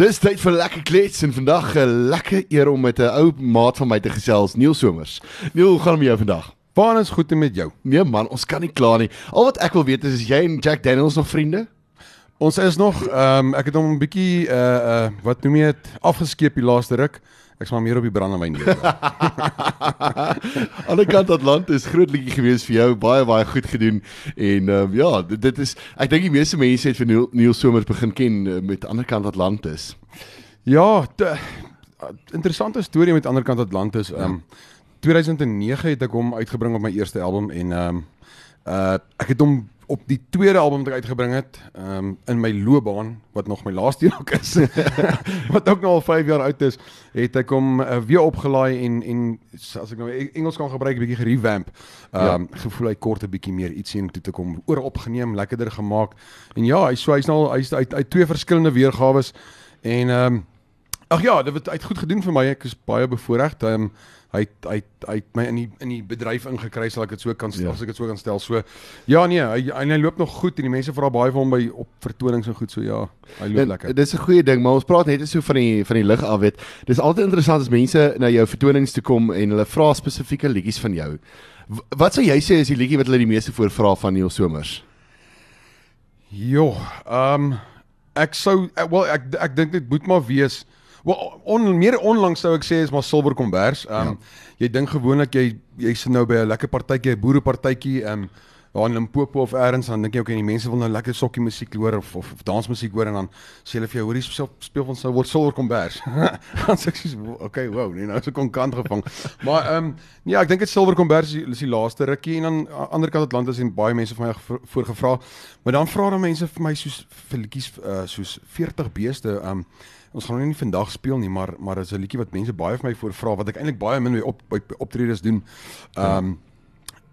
Dis tyd vir lekker klets en vandag 'n lekker eer om met 'n ou maat van my te gesels, Neil Somers. Neil, hoe gaan dit met jou vandag? Waar is goed met jou? Nee man, ons kan nie kla nie. Al wat ek wil weet is, is jy en Jack Daniels nog vriende? Ons is nog ehm um, ek het hom 'n bietjie uh uh wat noem jy dit afgeskeep die laaste ruk. Ek smaak meer op die brandewyn lewe. Aan die kant Atlantis groot liedjie gewees vir jou, baie baie goed gedoen. En ehm um, ja, dit, dit is ek dink die meeste mense het vir Neil, Neil Somers begin ken uh, met Ander kant Atlantis. Ja, te, interessante storie met Ander kant Atlantis. Ehm um, 2009 het ek hom uitgebring op my eerste album en ehm um, uh ek het hom op die tweede album wat ek uitgebring het, ehm um, in my loopbaan wat nog my laaste een ook is, wat ook nou al 5 jaar oud is, het ek hom uh, weer opgelaai en en as ek nou Engels kan gebruik 'n bietjie gerevamp. Ehm um, ja. gevoel hy kort 'n bietjie meer ietsie en toe te kom oor opgeneem, lekkerder gemaak. En ja, hy so hy's nou hy's uit uit twee verskillende weergawe en ehm um, ag ja, dit het uit goed gedoen vir my. Ek is baie bevoorreg. Ehm um, hy hy hy het my in die in die bedryf ingekry sal ek dit so kan stel, ja. as ek dit so kan stel. So ja nee, hy hy, hy loop nog goed en die mense vra baie vir hom by op vertonings en goed so ja. Hy loop en, lekker. Dis 'n goeie ding, maar ons praat net so van die van die lig af weet. Dis altyd interessant as mense na jou vertonings toe kom en hulle vra spesifieke liedjies van jou. Wat sou jy sê is die liedjie wat hulle die meeste voorvra van Neil Somers? Jo, ehm um, ek sou wel ek ek dink dit moet maar wees Wel on, meer onlangs sou ek sê is maar silwer kombers. Ehm um, ja. jy dink gewoonlik jy jy sit nou by 'n lekker partytjie, 'n boerepartytjie, ehm um, daar in Limpopo of elders dan dink jy okay, die mense wil nou lekker sokkie musiek hoor of of, of dansmusiek hoor en dan sê hulle vir jou hoorie speel speel van sou word silwer kombers. dan sê ek sê okay, wow, nee nou is ek konkant gevang. maar ehm um, ja, ek dink dit silwer kombers is die laaste rukkie en dan aan ander kant Atlantis en baie mense van my voorgevra. Maar dan vra dan mense vir my soos vir liedjies uh, soos 40 beeste ehm um, ons gaan nou nie vandag speel nie, maar maar is 'n liedjie wat mense baie vir my voorvra wat ek eintlik baie min mee op optredes doen. Ehm um,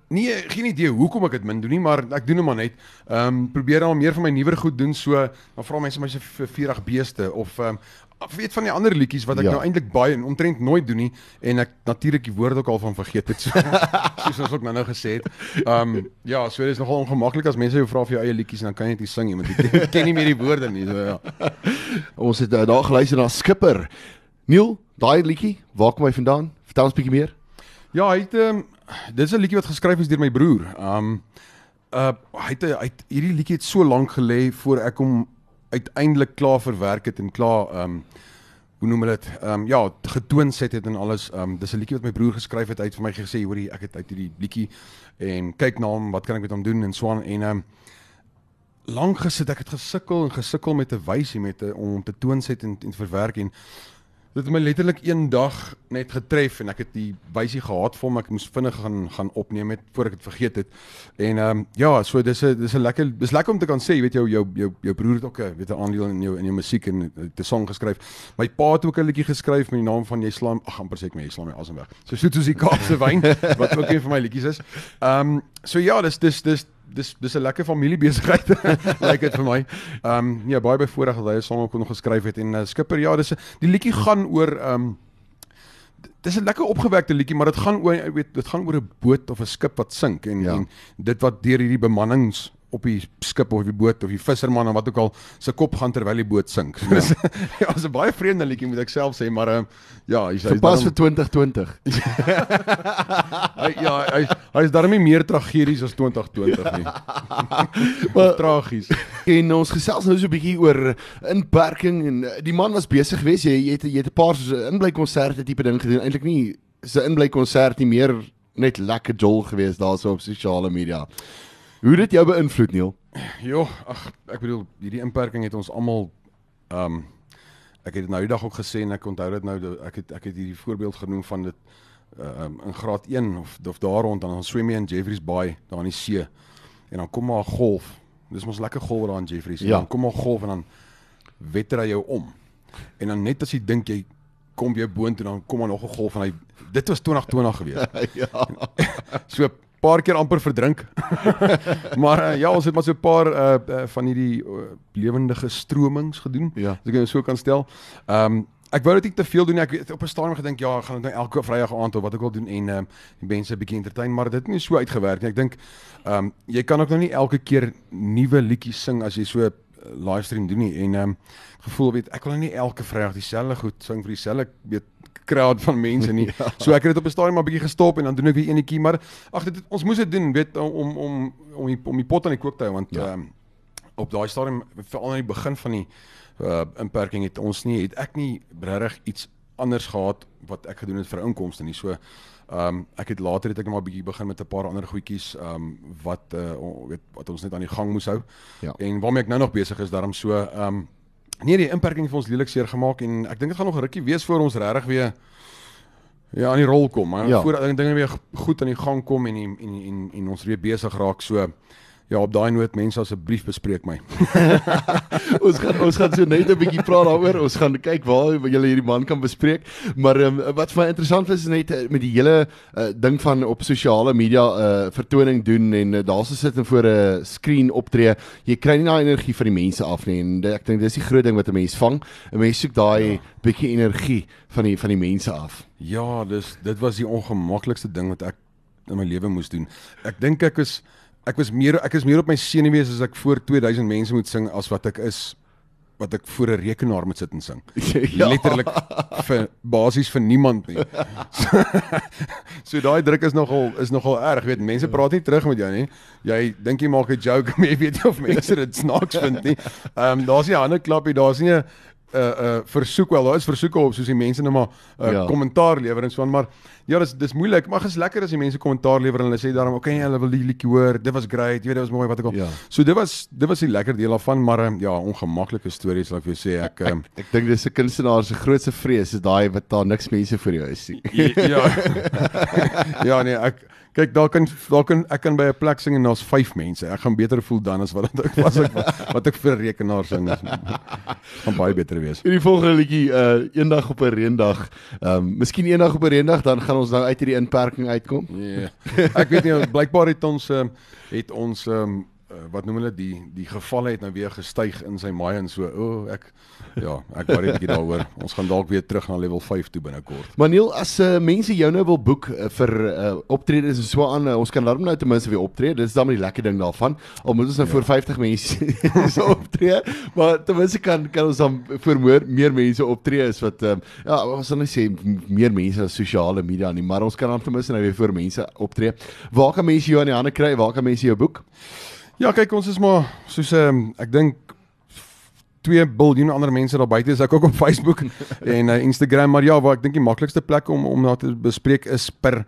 Nee, geen idee hoekom ek dit min doen nie, maar ek doen hom maar net. Ehm um, probeer dan meer van my nuwer goed doen. So dan vra mense my se vir 40 beeste of ehm um, weet van die ander liedjies wat ek ja. nou eintlik baie en omtrent nooit doen nie en ek natuurlik die woord ook al van vergeet het. So, soos ons ook nou nou gesê het. Ehm um, ja, so dit is nogal ongemaklik as mense jou vra vir jou eie liedjies en dan kan jy net nie sing nie want jy ken nie meer die woorde nie. So ja. Ons het uh, daar geluister na Skipper. Neil, daai liedjie, waar kom hy vandaan? Vertel ons bietjie meer. Ja, hy het ehm um, dis 'n liedjie wat geskryf is deur my broer. Um uh hy het hy het hierdie liedjie het so lank gelê voor ek hom uiteindelik klaar verwerk het en klaar um hoe noem hulle dit? Um ja, getoon sit het en alles. Um dis 'n liedjie wat my broer geskryf het uit vir my gesê, hoorie, ek het uit hierdie liedjie en kyk na hom, wat kan ek met hom doen en so aan en um lank gesit, ek het gesukkel en gesukkel met 'n wysie met 'n om te toon sit en, en verwerk en Dit het my letterlik een dag net getref en ek het die wysie gehad vir hom ek moes vinnig gaan gaan opneem het voor ek dit vergeet het. En ehm um, ja, so dis 'n dis 'n lekker dis lekker om te kan sê, jy weet jou jou jou jou broer het ook 'n weet 'n aandeel in jou in jou musiek en 'n song geskryf. My pa het ook 'n liedjie geskryf met die naam van Jy slaam ag amper sê ek my Jy slaam my asem weg. So soet soos die Kaapse wyn wat ook een van my liedjies is. Ehm um, so ja, dis dis dis dis dis 'n lekker familiebesigheid lyk like dit vir my. Ehm um, ja, baie bevoorreg dat hy 'n song ook nog geskryf het en uh, Skipper ja, dis die liedjie gaan oor ehm um, dis 'n lekker opgewekte liedjie, maar dit gaan oor weet dit gaan oor 'n boot of 'n skip wat sink en, ja. en dit wat deur hierdie bemannings op die skip of die boot of die visserman of wat ook al se kop gaan terwyl die boot sink. Ja, ja is 'n baie vreemde liedjie moet ek self sê, maar uh, ja, hy's hy's pas vir 2020. hy ja, hy hy's daarmee meer tragedies as 2020 nie. maar tragies. En ons gesels nou so 'n bietjie oor inperking en uh, die man was besig geweest. Jy jy het jy het 'n paar so inbly konserte tipe ding gedoen. Eintlik nie so inbly konsert nie, meer net lekker jol geweest daarso op sosiale media. Hoe het dit jou beïnvloed, Neil? Jo, ag, ek bedoel, hierdie inperking het ons almal ehm um, ek het dit nou die dag ook gesê en ek onthou dit nou ek het ek het hierdie voorbeeld genoem van dit ehm um, in graad 1 of of daar rond dan swem in Jeffreys Bay daar in die see. En dan kom maar 'n golf. Dis mos lekker golf daar in Jeffreys. Ja. Dan kom maar 'n golf en dan wetter hy jou om. En dan net as jy dink jy kom jy boontoe dan kom maar nog 'n golf en hy dit was 2020 gewees. ja. so paar keer amper verdrink. maar uh, ja, ons het maar so 'n paar uh, uh, van hierdie uh, lewendige stromings gedoen. Ja. As ek dit so kan stel. Ehm um, ek wou dit nie te veel doen nie. Ek het op 'n stadium gedink ja, ek gaan dit nou elke Vrydag aand of wat ek wil doen en ehm um, die mense 'n bietjie entertain, maar dit het nie so uitgewerk nie. Ek dink ehm um, jy kan ook nou nie elke keer nuwe liedjies sing as jy so livestream doen nie en ehm um, gevoel weet ek wil nou nie elke Vrydag dieselfde goed sing vir dieselfde weet crowd van mense nie. ja. So ek het dit op 'n stadium maar bietjie gestop en dan doen ek weer enetjie, maar ag dit ons moes dit doen weet om om om die, om die pot aan die kook te hou want ehm ja. um, op daai stadium veral aan die begin van die uh inperking het ons nie het ek nie regtig iets anders gehad wat ek gedoen het vir inkomste nie. So ehm um, ek het later het ek net maar bietjie begin met 'n paar ander goedjies ehm um, wat uh weet wat ons net aan die gang moes hou. Ja. En waarmee ek nou nog besig is daarom so ehm um, nee die inperking het vir ons lelik seer gemaak en ek dink dit gaan nog 'n rukkie wees voor ons regtig weer ja aan die rol kom. Maar ja. voor dinge weer goed aan die gang kom en en en, en ons weer besig raak so Ja, op daai noot mense asseblief bespreek my. ons gaan ons gaan so net 'n bietjie praat daaroor. Ons gaan kyk waar jy hierdie man kan bespreek. Maar um, wat vir my interessant is net uh, met die hele uh, ding van op sosiale media uh, vertoning doen en uh, daar sit en voor 'n uh, skerm optree. Jy kry nie daai energie van die mense af nie en ek dink dis die groot ding wat 'n mens vang. 'n Mens soek daai ja. bietjie energie van die van die mense af. Ja, dis dit was die ongemaklikste ding wat ek in my lewe moes doen. Ek dink ek is ek was meer ek is meer op my senuwees as ek voor 2000 mense moet sing as wat ek is wat ek voor 'n rekenaar moet sit en sing. ja. Letterlik vir basies vir niemand nie. so, so daai druk is nogal is nogal erg, weet mense praat nie terug met jou nie. Jy dink jy maak 'n joke, maar jy weet nie of mense dit snaaks vind nie. Ehm um, daar's nie 'n hande klapie, daar's nie 'n uh, uh, versoek wel, daar is versoeke op soos die mense net maar uh, ja. kommentaar lewer en so aan, maar ja, dis dis moeilik, maar is lekker as die mense kommentaar lewer en hulle sê daarom, okay, hulle wil die liedjie hoor. Dit was great. Jy weet, dit was mooi wat ek op. Ja. So dit was dit was die lekker deel daarvan, maar um, ja, ongemaklike stories, laat ek vir jou sê. Ek um, ek, ek dink dis 'n kunstenaar se grootste vrees is daai wat daar niks mense vir jou is nie. ja. ja, nee, ek Kyk, daar kan daar kan ek kan by 'n plek sing en daar's 5 mense. Ek gaan beter voel dan as wat ek was ek wat ek vir rekenaar sing. gaan baie beter wees. In die volgende liedjie, uh eendag op 'n reendag, ehm um, miskien eendag op 'n reendag dan gaan ons nou uit hierdie inperking uitkom. Nee. Ek weet nie, blykbaar het ons um, het ons um, uh, wat noem hulle die die gevalle het nou weer gestyg in sy maai en so. O, oh, ek ja, ek worry 'n bietjie daaroor. Ons gaan dalk weer terug na level 5 toe binnekort. Maniel, as uh, mense jou nou wil boek uh, vir uh, optredes en so aan, uh, ons kan dan nou ten minste weer optree. Dis dan die lekker ding daarvan. Al moet ons nou ja. vir 50 mense so optree, maar ten minste kan kan ons dan vir meer, meer mense optree is wat um, ja, ons sal net sê meer mense op sosiale media nie, maar ons kan dan ten minste nou weer vir mense optree. Waar kan mense jou aan die hande kry? Waar kan mense jou boek? Ja, kyk ons is maar soos ehm um, ek dink 2 biljoen ander mense daar buite is ek ook op Facebook en uh, Instagram maar ja, waar ek dink die maklikste plek om om na te bespreek is per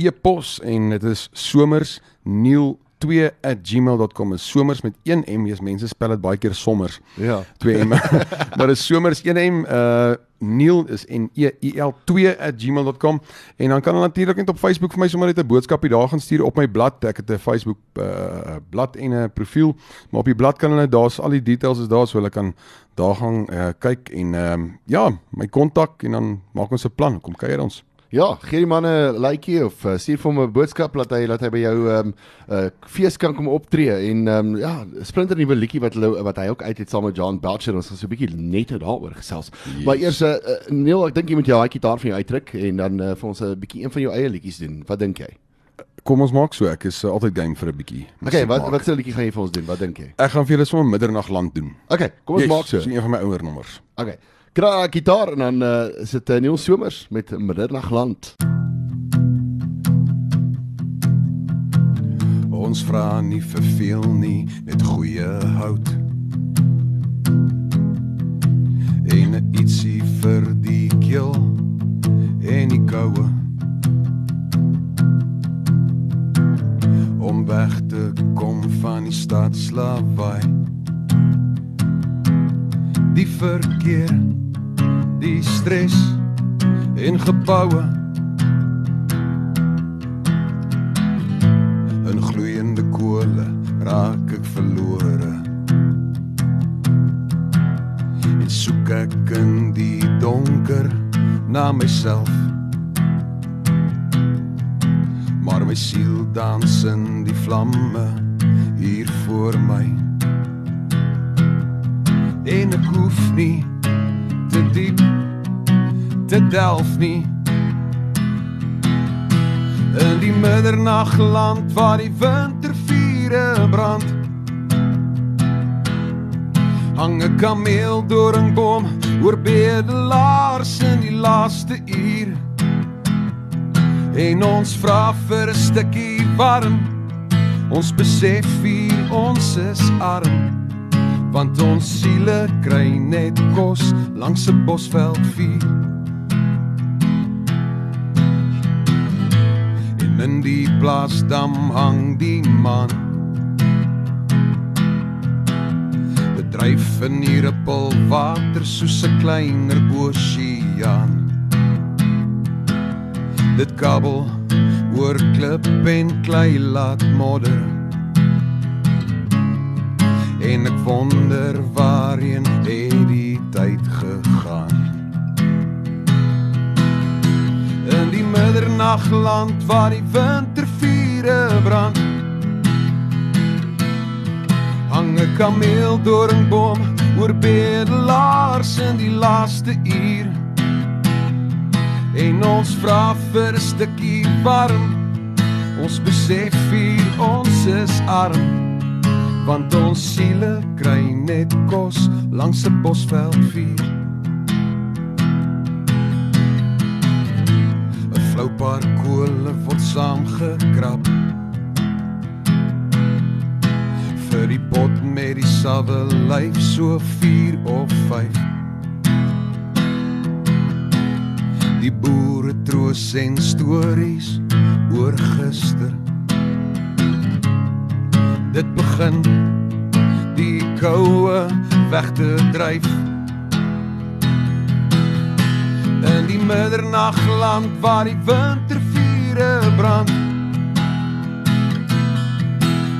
e-pos en dit is somers Neil 2@gmail.com is somers met 1 m is mense spel dit baie keer sommers. Ja. 2 m. maar is somers 1 m uh Neil is N E I L 2@gmail.com en dan kan hulle natuurlik net op Facebook vir my sommer net 'n boodskapie daar gaan stuur op my blad. Ek het 'n Facebook uh blad en 'n profiel, maar op die blad kan hulle daar's al die details is daar so hulle kan daar gaan uh, kyk en ehm uh, ja, my kontak en dan maak ons 'n plan. Kom kuier ons. Ja, gee die man 'n likeie of uh, stuur vir hom 'n boodskap dat hy dat hy by jou ehm um, uh, fees kan kom optree en ehm um, ja, splinter nuwe liedjie wat hulle wat hy ook uit het saam met John Belcher ons gaan so 'n bietjie net daaroor gesels. Yes. Maar eers uh, Neil, ek dink jy moet jou haai gitaar van jou uitdruk en dan uh, vir ons 'n bietjie een van jou eie liedjies doen. Wat dink jy? Kom ons maak so, ek is uh, altyd game vir 'n bietjie. Okay, wat maak. wat se liedjie gaan jy vir ons doen? Wat dink jy? Ek gaan vir julle sommer middernagland doen. Okay, kom ons yes, maak so. Dis een van my ouer nommers. Okay. Kra gitaar en dan uh, is dit uh, Neil Somers met Middernagland. Ons vra nie vir veel nie, net goeie hout. En ietsie vir die keel en die koue. Om weg te kom van die stad slaapwaai. Die verkeer, die stres en geboue raak ek verlore. En soek ek in die donker na myself. Maar my siel dans in die vlamme hier voor my en ek hoef nie te diep te delf nie in die middernagland waar die winter vure brand hang 'n kameel doringboom oor bedelaars in die laaste uur. En ons vra vir 'n stukkie warm. Ons besef hier ons is arm. Want ons siele kry net kos langs 'n bosveld vuur. En in die plaasdam hang die man. Bedryf in die rippel water soos 'n kleiner oseaan. Dit kabbel oor klip en klei laat modder. En ek wonder waarheen het die tyd gegaan. In die middernagland waar die wintervure brand. Hang 'n kameel doringboom oor bedelaars in die laaste uur. En ons vra vir 'n stukkie warm. Ons besef hier ons is arm. Want ons siele kry net kos langs 'n bosveld vuur. 'n Flou paar kole word saamgekrap. Vir die pot met die sawe lyf so 4 of 5. Die boere troos en stories oor gister. Dit begin die koue weg te dryf. In die middernagland waar die wintervure brand.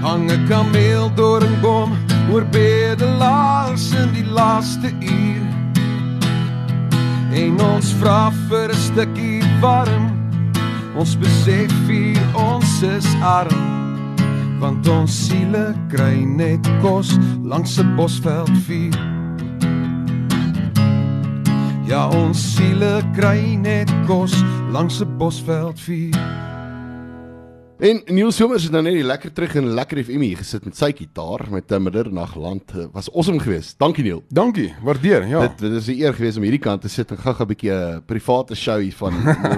Hang 'n kameel doringboom oor bedelaars in die laaste uur. En ons vra vir 'n stukkie warm. Ons besef hier ons is arm. Want ons siele kry net kos langs 'n bosveld vuur. Ja, ons siele kry net kos langs 'n bosveld vuur. En Neil Somers het nou net die lekker terug in lekker FM hier gesit met sy gitaar met 'n middernagland. Was awesome geweest. Dankie Neil. Dankie, waardeer. Ja. Dit dit is 'n eer geweest om hierdie kant te sit en gou-gou 'n bietjie 'n private show hiervan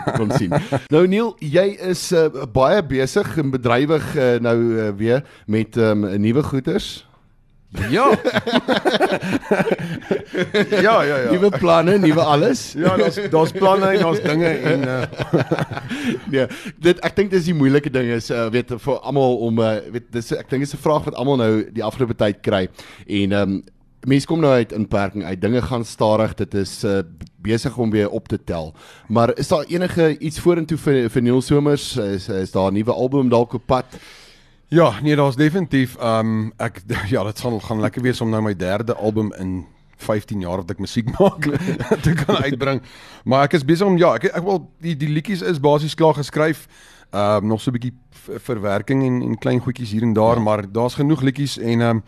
te kon sien. Nou Neil, jy is uh, baie besig en bedrywig uh, nou uh, weer met um, nuwe goeders. Ja. ja, ja, ja. Nuwe planne, nuwe alles. Ja, daar's daar's planne en daar's dinge en uh nee, dit ek dink dis die moeilike ding is uh, weet vir almal om uh, weet dis ek dink dis 'n vraag wat almal nou die afgelope tyd kry. En ehm um, mense kom nou uit inperking uit. Dinge gaan stadig. Dit is uh, besig om weer op te tel. Maar is daar enige iets vorentoe vir vir Neil Somers? Is is daar 'n nuwe album dalk op pad? Ja, nee, daar's definitief ehm um, ek ja, dit gaan gaan lekker wees om nou my derde album in 15 jaar wat ek musiek maak te kan uitbring. Maar ek is besig om ja, ek ek wil die die liedjies is basies klaar geskryf. Ehm um, nog so 'n bietjie verwerking en en klein goedjies hier en daar, ja. maar daar's genoeg liedjies en ehm um,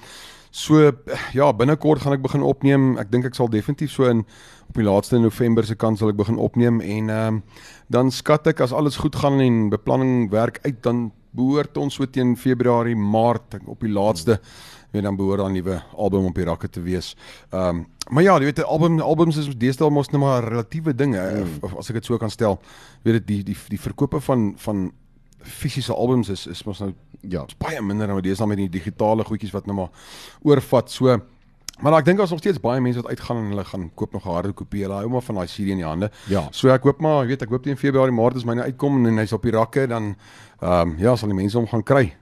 so ja, binnekort gaan ek begin opneem. Ek dink ek sal definitief so in op die laaste November se kant sal ek begin opneem en ehm um, dan skat ek as alles goed gaan en beplanning werk uit dan behoort ons so teen Februarie, Maart op die laaste weet dan behoort dan 'n nuwe album op die rakke te wees. Ehm um, maar ja, jy weet 'n album albums is deesdae mos net maar relatiewe dinge mm. of, of as ek dit so kan stel. Weet dit die die die verkope van van fisiese albums is is mos nou ja, baie minder dan wat deesdae met die digitale goedjies wat nou maar oorvat. So Maar ek dink daar's nog steeds baie mense wat uitgaan en hulle gaan koop nog 'n harde kopie. Hulle hou maar van daai CD in die hande. Ja. So ek hoop maar, jy weet, ek hoop teen Februarie, Maart as myne uitkom en hy's op die rakke dan ehm um, ja, sal die mense hom gaan kry.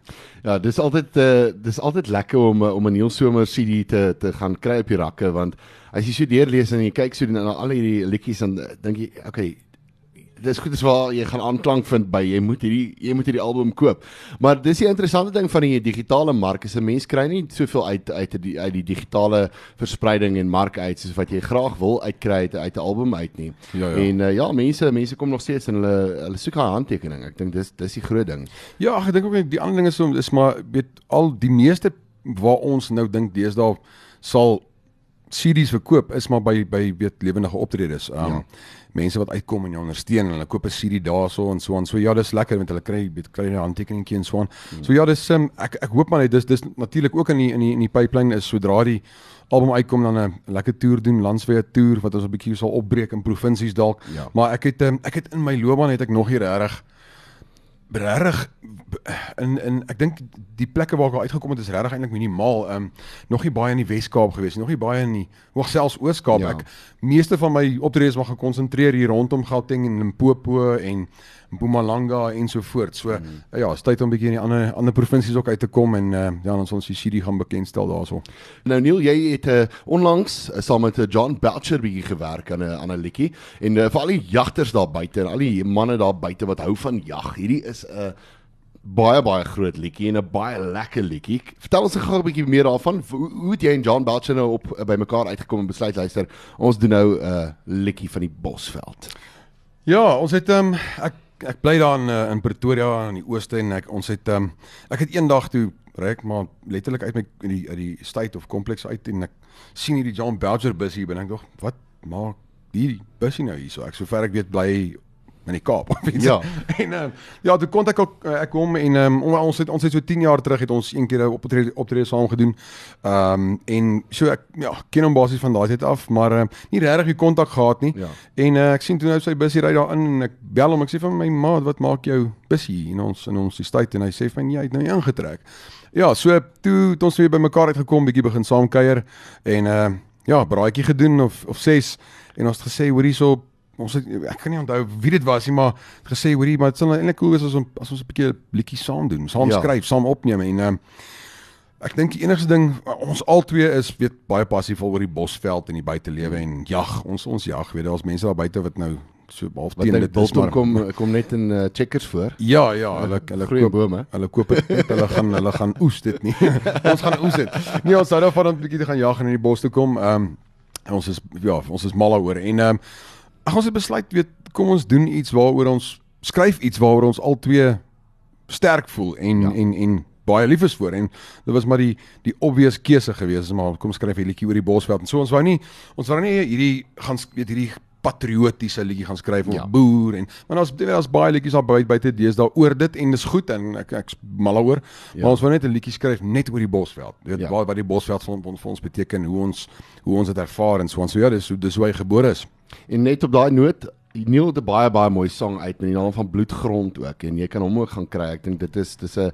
Ja, dis altyd uh, dis altyd lekker om om 'n Neil Somer CD te te gaan kry op die rakke want as jy so deurlees en jy kyk so na al hierdie liedjies dan dink jy, okay, dis goed is waar jy gaan aanklank vind by jy moet hierdie jy moet hierdie album koop. Maar dis die interessante ding van die digitale mark is 'n mens kry nie soveel uit uit die uit die digitale verspreiding en mark uit soos wat jy graag wil uitkry uit uit 'n album uit nie. Ja, ja. En uh, ja, mense mense kom nog steeds en hulle hulle soek haar handtekening. Ek dink dis dis die groot ding. Ja, ek dink ook die ander ding is om is maar weet al die meeste waar ons nou dink deesdae sal CD's verkoop is maar by by weet lewendige optredes. Um ja. mense wat uitkom en jou ondersteun en hulle koop 'n CD daarso en so en so ja, dis lekker want hulle kry weet kry 'n handtekeningkie en so aan. Hmm. So ja, dis um, ek ek hoop maar net dis dis natuurlik ook in die in die in die pipeline is sodra die album uitkom dan 'n lekker toer doen, landswye toer wat ons 'n bietjie sal opbreek in provinsies dalk. Ja. Maar ek het um, ek het in my loopbaan het ek nog nie regtig regtig in in ek dink die plekke waar ek al uitgekom het is regtig eintlik minimaal. Ehm um, nog nie baie in die Wes-Kaap gewees, nog nie baie in die hoogselfs Oos-Kaap. Ja. Ek meeste van my optredes mag gekonsentreer hier rondom Gauteng en Limpopo en Mpumalanga en so voort. So mm. ja, is tyd om 'n bietjie in die ander ander provinsies ook uit te kom en uh, ja, ons ons die CD gaan bekendstel daarso. Nou Neil, jy het uh, onlangs uh, saam met uh, John Belcher bietjie gewerk aan 'n aan 'n liedjie en uh, vir al die jagters daar buite en al die manne daar buite wat hou van jag. Hierdie is 'n uh, baie baie groot liedjie en 'n baie lekker liedjie. Vertel ons gou 'n bietjie meer daarvan. Hoe, hoe het jy en John Belcher nou op uh, by mekaar uitgekom en besluit luister, ons doen nou 'n uh, liedjie van die Bosveld. Ja, ons het ehm um, ek ek bly daar in uh, in Pretoria in die ooste en ek ons het ehm um, ek het eendag toe ry ek maar letterlik uit my in die uit die state of kompleks uit en ek sien hierdie John Belcher bus hier binne ek dink wat maak hierdie bus nou hier so ek sover ek weet bly in die Kaap. Ja. en um, ja, toe kontak ek uh, ek hom en um, ons het ons het so 10 jaar terug het ons een keer 'n optrede optrede saam gedoen. Ehm um, en so ek ja, ken hom basies van daai tyd af, maar um, nie regtig die kontak gehad nie. Ja. En uh, ek sien toe nou sy busie ry daar in en ek bel hom ek sê van my maat, wat maak jou busie in ons in ons tyd en hy sê van nee, hy het nou ingetrek. Ja, so toe het ons weer by mekaar uitgekom, bietjie begin saam kuier en uh, ja, braaitjie gedoen of of ses en ons het gesê hoor hierso ons het ek kan nie onthou wie dit was nie maar het gesê hoorie maar dit sal eintlik cool wees as ons as ons 'n bietjie liedjie saam doen, saam Ja. ja. skryf, saam opneem en um, ek dink die enigste ding ons albei is weet baie passievol oor die bosveld en die buitelewe en jag. Ons ons jag, weet daar's mense daar buite wat nou so half teen dit is maar kom kom net in uh, checkers voor. Ja, ja, hulle hulle Groei koop bome. Hulle koop dit net, hulle gaan hulle gaan oes dit nie. ons gaan oes dit. Nee, ons hou daarvan om 'n bietjie te gaan jag en in die bos toe kom. Ehm um, ons is ja, ons is mal daaroor en ehm um, ag ons het besluit weet kom ons doen iets waaroor ons skryf iets waaroor ons al twee sterk voel en Ja. en en baie lief is voor en dit was maar die die obvious keuse gewees maar kom skryf 'n liedjie oor die bosveld en so ons wou nie ons wou nie hierdie gaan weet hierdie patriotiese liedjie gaan skryf oor Ja. boer en maar daar's daar's baie liedjies daar buite buite deesdae oor dit en dis goed en ek ek's mal daaroor Ja. maar ons wou net 'n liedjie skryf net oor die bosveld weet Ja. wat wat die bosveld vir ons vir ons beteken hoe ons hoe ons dit ervaar en so en so ja dis hoe dis hoe hy gebore is En net op daai noot Neil het 'n baie baie mooi song uit met die naam van Bloedgrond ook en jy kan hom ook gaan kry. Ek dink dit is dis 'n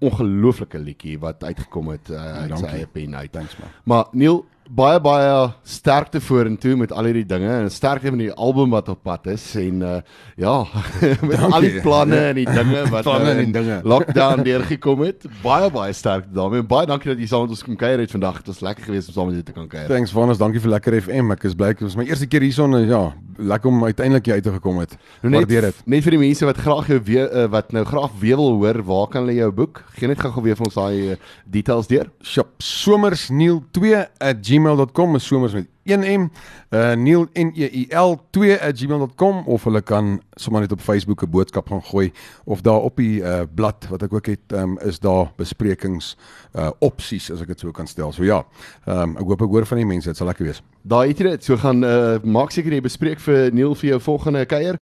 ongelooflike liedjie wat uitgekom het uh, uit sy eie pen uit. thanks man Maar Neil, baie baie sterkte vorentoe met al hierdie dinge en sterkte met die album wat op pad is en uh, ja, met Dankie. al die planne en die dinge wat Planne en die in dinge. Lockdown deurgekom het. Baie baie sterkte daarmee. Baie dankie dat jy saam met ons kom kuier het vandag. Dit was lekker geweest om saam met jou te kan kuier. Thanks Vanus, dankie vir lekker FM. Ek is bly dit was my eerste keer hierson ja, lekker om uiteindelik hier uit te gekom het. Nou Waardeer dit. Net vir die mense wat graag jou weer uh, wat nou graag weer wil hoor, waar kan hulle jou boek? Gee net gou-gou weer vir ons daai uh, details deur. Shop somersneil2@gmail.com is somers met 1M. Uh Neil N E I L 2@gmail.com of hulle kan sommer net op Facebook 'n boodskap gaan gooi of daar op die uh blad wat ek ook het, um, is daar besprekings uh opsies as ek dit so kan stel. So ja, um, ek hoop ek hoor van die mense, dit sal lekker wees. Daai het jy dit. So gaan uh, maak seker jy bespreek vir Neil vir jou volgende kuier.